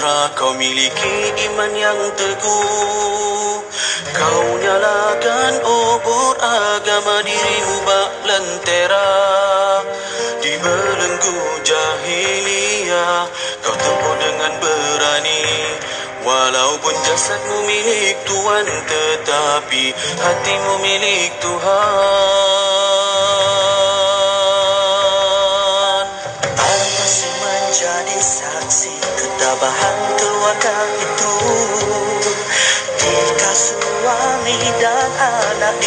sutra Kau miliki iman yang teguh. Kau nyalakan obor agama dirimu bak lentera Di belenggu jahiliyah Kau tempuh dengan berani. Walaupun jasadmu milik Tuhan Tetapi hatimu milik Tuhan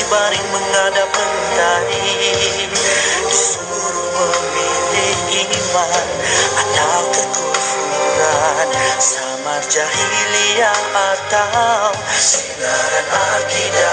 anak dibaring menghadap mentari Disuruh memilih iman atau kekufuran. Samar jahiliyah atau sinaran akidah